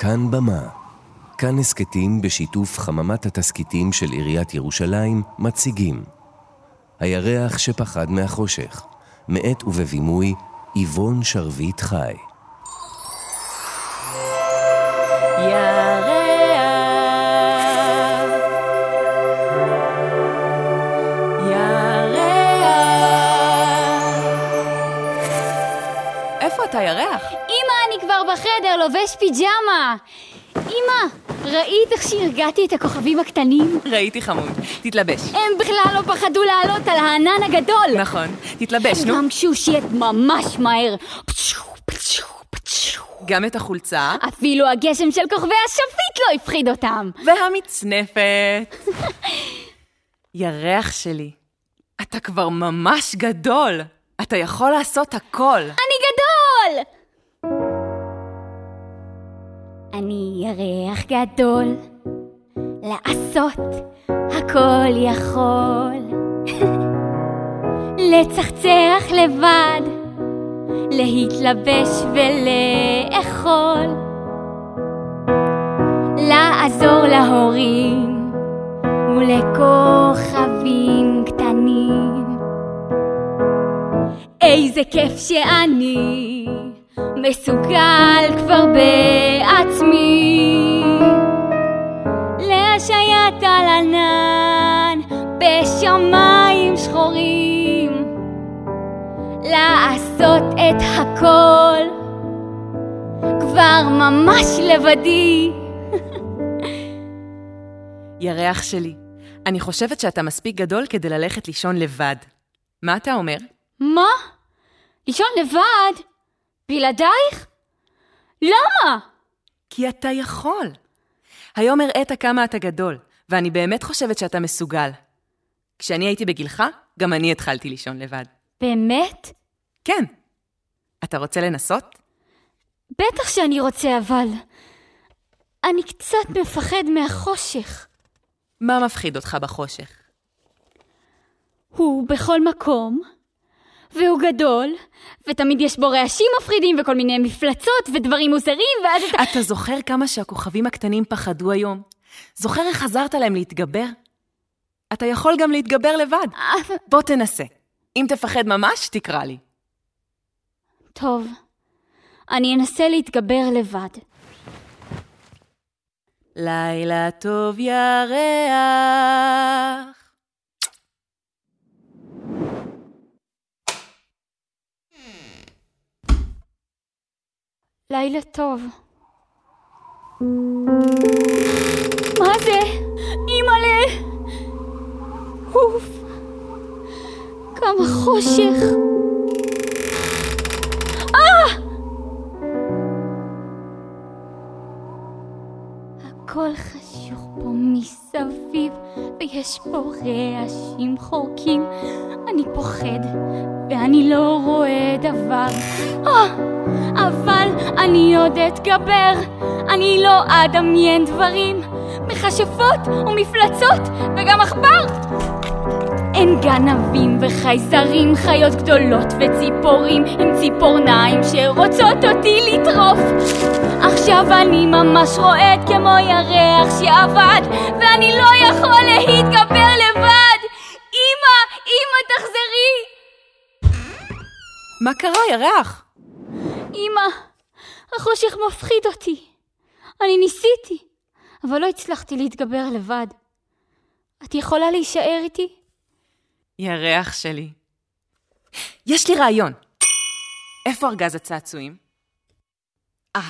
כאן במה. כאן הסכתים בשיתוף חממת התסכיתים של עיריית ירושלים מציגים הירח שפחד מהחושך, מאת ובבימוי איבון שרביט חי. לובש פיג'מה! אמא, ראית איך שהרגעתי את הכוכבים הקטנים? ראיתי חמוד. תתלבש. הם בכלל לא פחדו לעלות על הענן הגדול! נכון. תתלבש, נו. גם כשהוא שייט ממש מהר. פצ'ו, פצ'ו, פצ'ו. גם את החולצה. אפילו הגשם של כוכבי השביט לא הפחיד אותם. והמצנפת. ירח שלי, אתה כבר ממש גדול. אתה יכול לעשות הכל. אני אני ירח גדול, לעשות הכל יכול. לצחצח לבד, להתלבש ולאכול. לעזור להורים ולכוכבים קטנים. איזה כיף שאני מסוגל כבר בעצמי להשעיית על ענן בשמיים שחורים לעשות את הכל כבר ממש לבדי ירח שלי, אני חושבת שאתה מספיק גדול כדי ללכת לישון לבד. מה אתה אומר? מה? לישון לבד? בלעדייך? למה? כי אתה יכול. היום הראית כמה אתה גדול, ואני באמת חושבת שאתה מסוגל. כשאני הייתי בגילך, גם אני התחלתי לישון לבד. באמת? כן. אתה רוצה לנסות? בטח שאני רוצה, אבל... אני קצת מפחד מהחושך. מה מפחיד אותך בחושך? הוא בכל מקום, והוא גדול, ותמיד יש בו רעשים מפחידים וכל מיני מפלצות ודברים מוזרים, ואז אתה... אתה זוכר כמה שהכוכבים הקטנים פחדו היום? זוכר איך עזרת להם להתגבר? אתה יכול גם להתגבר לבד. בוא תנסה. אם תפחד ממש, תקרא לי. טוב, אני אנסה להתגבר לבד. לילה טוב ירח. לילה טוב. מה זה? אימא'לה! אוף, כמה חושך. ויש פה רעשים חורקים. אני פוחד, ואני לא רואה דבר. אה! אבל אני עוד אתגבר, אני לא אדמיין דברים, מכשפות ומפלצות וגם עכבר. אין גנבים וחייזרים, חיות גדולות וציפורים עם ציפורניים שרוצות אותי לטרוף. עכשיו אני ממש רועד כמו ירח שעבד, ואני לא יכול להתגבר לבד. אמא, אמא, תחזרי! מה קרה, ירח? אמא, החושך מפחיד אותי. אני ניסיתי, אבל לא הצלחתי להתגבר לבד. את יכולה להישאר איתי? ירח שלי. יש לי רעיון. איפה ארגז הצעצועים? אה.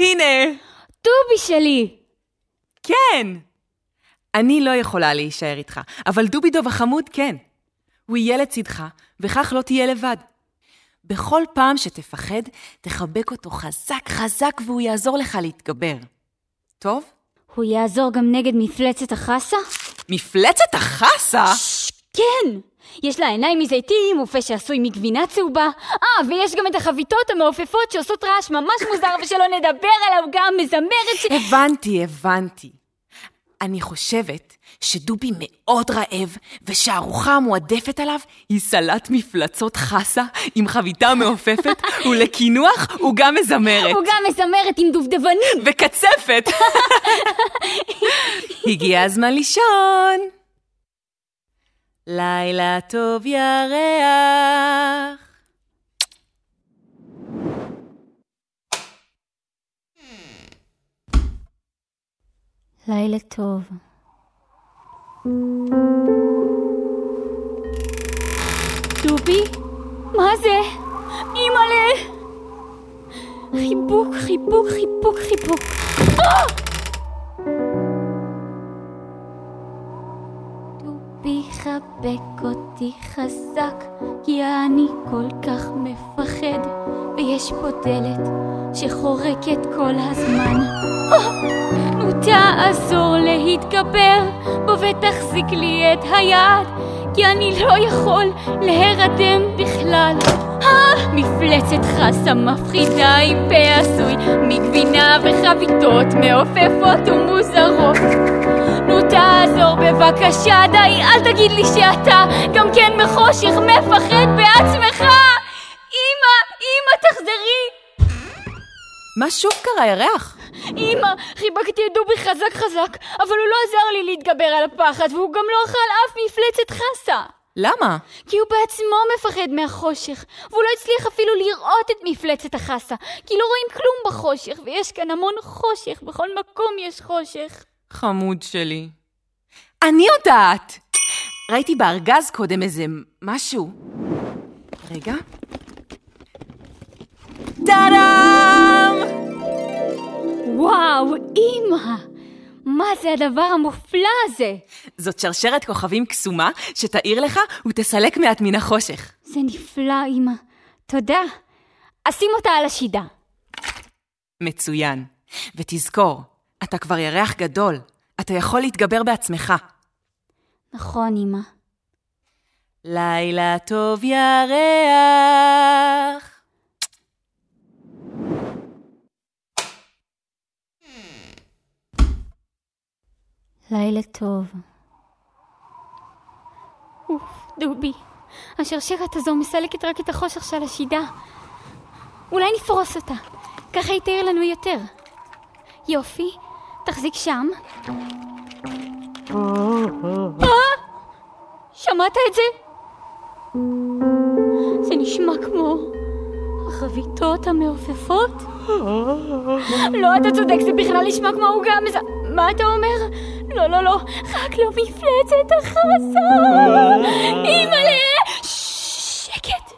הנה! טובי שלי! כן! אני לא יכולה להישאר איתך, אבל דובידוב החמוד כן. הוא יהיה לצדך, וכך לא תהיה לבד. בכל פעם שתפחד, תחבק אותו חזק חזק והוא יעזור לך להתגבר. טוב? הוא יעזור גם נגד מפלצת החסה? מפלצת החסה? כן! יש לה עיניים מזיתים, ופה שעשוי מגבינה צהובה. אה, ויש גם את החביתות המעופפות שעושות רעש ממש מוזר, ושלא נדבר על העוגה המזמרת ש... הבנתי, הבנתי. אני חושבת שדובי מאוד רעב, ושהארוחה המועדפת עליו היא סלט מפלצות חסה עם חביתה מעופפת, ולקינוח הוא גם מזמרת. הוא גם מזמרת עם דובדבנים. וקצפת. הגיע הזמן לישון. לילה טוב ירח. לילה טוב. דובי? מה זה? אימא'לה! חיבוק, חיבוק, חיבוק, חיבוק. אה! דובי חבק אותי חזק, כי אני כל כך מפחד, ויש פה דלת שחורקת כל הזמן. תעזור להתגבר, בוא ותחזיק לי את היד, כי אני לא יכול להירדם בכלל. אה, מפלצת חסה מפחידה עם פה עשוי מגבינה וחביתות מעופפות ומוזרות. נו תעזור בבקשה, די, אל תגיד לי שאתה גם כן מחושך מפחד בעצמך! אמא, אמא, תחזרי! מה שוב קרה, ירח? אמא, חיבקתי את דובי חזק חזק, אבל הוא לא עזר לי להתגבר על הפחד, והוא גם לא אכל אף מפלצת חסה. למה? כי הוא בעצמו מפחד מהחושך, והוא לא הצליח אפילו לראות את מפלצת החסה, כי לא רואים כלום בחושך, ויש כאן המון חושך, בכל מקום יש חושך. חמוד שלי. אני יודעת! ראיתי בארגז קודם איזה משהו. רגע. טאדאם! וואו, אמא! מה זה הדבר המופלא הזה? זאת שרשרת כוכבים קסומה שתאיר לך ותסלק מעט מן החושך. זה נפלא, אמא. תודה. אשים אותה על השידה. מצוין. ותזכור, אתה כבר ירח גדול. אתה יכול להתגבר בעצמך. נכון, אמא. לילה טוב ירח. לילה טוב. אוף, דובי, השרשרת הזו מסלקת רק את החושך של השידה. אולי נפרוס אותה, ככה היא תאיר לנו יותר. יופי, תחזיק שם. אה! שמעת את זה? זה נשמע כמו החביתות המעופפות? לא, אתה צודק, זה בכלל נשמע כמו עוגה מזה... מה אתה אומר? לא, לא, לא, רק לא מפלצת החסה! אימא'לה! שקט!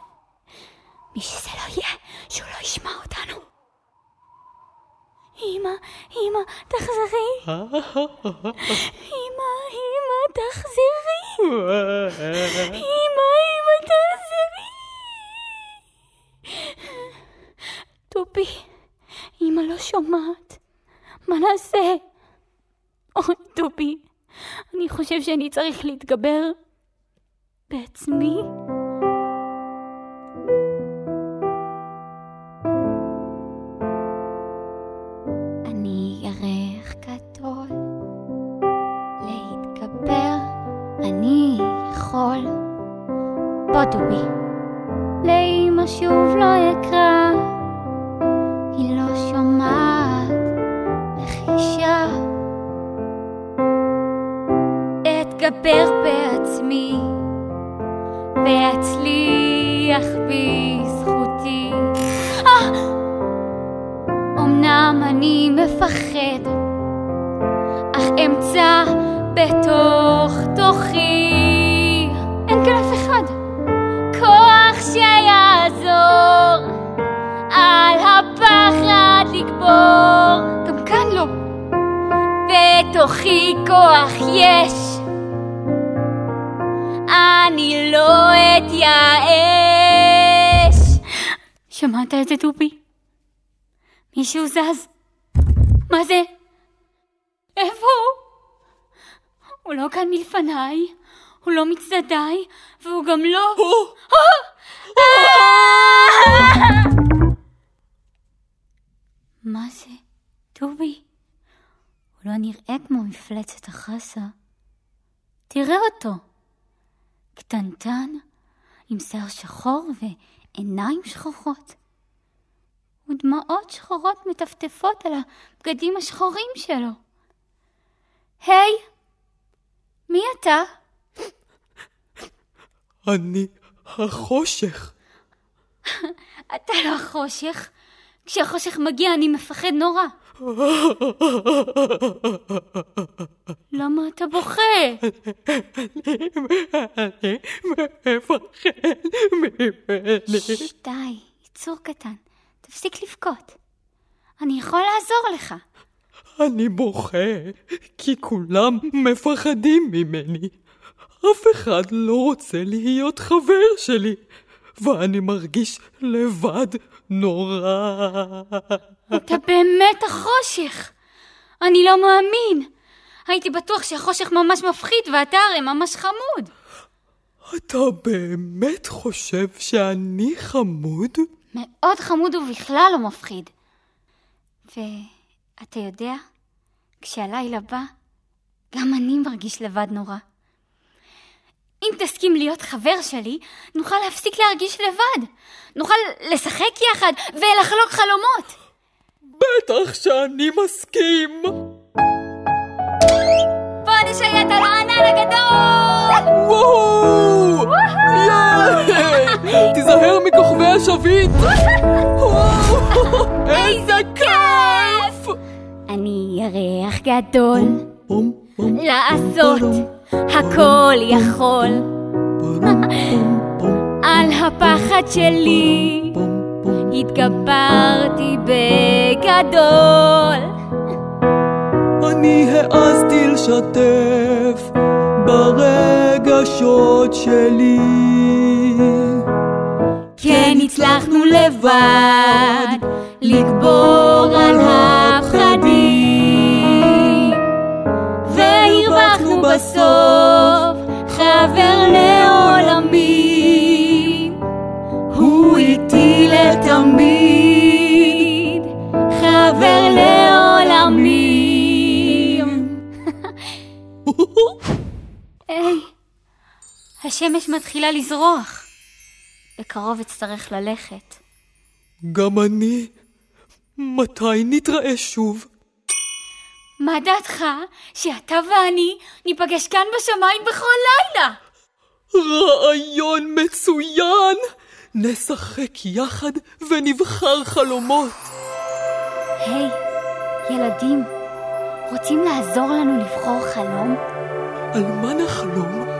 מי שזה לא יהיה, שהוא לא ישמע אותנו. אמא, אמא, תחזרי. אמא, אמא, תחזרי. אמא, אמא, תחזרי. טופי, אמא לא שומעת. מה נעשה? אוי, טופי, אני חושב שאני צריך להתגבר בעצמי. בוא דובי, לאמא שוב לא יקרא, אתגבר בעצמי, ואצליח בזכותי. אה! אמנם אני מפחד, אך אמצא בתוך תוכי. אין כאן אף אחד. כוח שיעזור על הפחד לגבור. גם כאן לא. בתוכי כוח יש. אני לא אתייאש. שמעת את זה, דובי? מישהו זז? מה זה? איפה הוא? הוא לא כאן מלפניי, הוא לא מצדדיי, והוא גם לא... מה זה? הוא הוא לא נראה כמו מפלצת החסה. תראה אותו. קטנטן, עם שיער שחור ועיניים שחורות. ודמעות שחורות מטפטפות על הבגדים השחורים שלו. היי, מי אתה? אני החושך. אתה לא החושך. כשהחושך מגיע אני מפחד נורא. למה אתה בוכה? אני מפחד ממני. די, יצור קטן. תפסיק לבכות. אני יכול לעזור לך. אני בוכה כי כולם מפחדים ממני. אף אחד לא רוצה להיות חבר שלי, ואני מרגיש לבד נורא. אתה באמת החושך. אני לא מאמין. הייתי בטוח שהחושך ממש מפחיד ואתה הרי ממש חמוד. אתה באמת חושב שאני חמוד? מאוד חמוד ובכלל לא מפחיד. ואתה יודע, כשהלילה בא, גם אני מרגיש לבד נורא. אם תסכים להיות חבר שלי, נוכל להפסיק להרגיש לבד. נוכל לשחק יחד ולחלוק חלומות. בטח שאני מסכים. בוא נשייט על הענן הגדול! וואו! ייי! תיזהר מכוכבי השביט! איזה כיף! אני ירח גדול, לעשות הכל יכול. על הפחד שלי. התגברתי בגדול. אני העזתי לשתף ברגשות שלי. כן הצלחנו לבד לגבור על הפחדים והרווחנו בסוף חבר לעולמים הוא איתי לתמיד חבר לעולמים היי, השמש מתחילה לזרוח בקרוב אצטרך ללכת. גם אני. מתי נתראה שוב? מה דעתך שאתה ואני ניפגש כאן בשמיים בכל לילה? רעיון מצוין! נשחק יחד ונבחר חלומות. היי, ילדים, רוצים לעזור לנו לבחור חלום? על מה נחלום?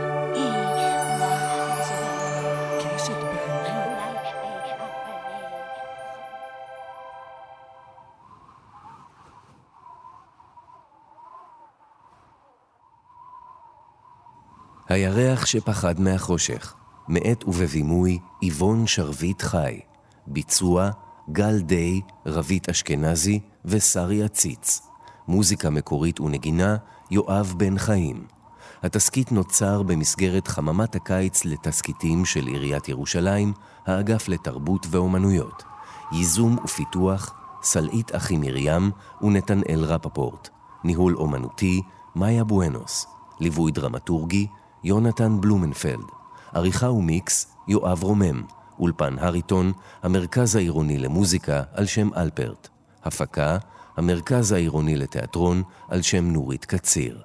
הירח שפחד מהחושך, מאת ובבימוי איבון שרביט חי, ביצוע גל די, רבית אשכנזי ושרי עציץ, מוזיקה מקורית ונגינה יואב בן חיים. התסכית נוצר במסגרת חממת הקיץ לתסכיתים של עיריית ירושלים, האגף לתרבות ואומנויות, ייזום ופיתוח סלעית אחי מרים ונתנאל רפפורט, ניהול אומנותי מאיה בואנוס, ליווי דרמטורגי יונתן בלומנפלד, עריכה ומיקס יואב רומם, אולפן הריטון, המרכז העירוני למוזיקה על שם אלפרט, הפקה, המרכז העירוני לתיאטרון על שם נורית קציר.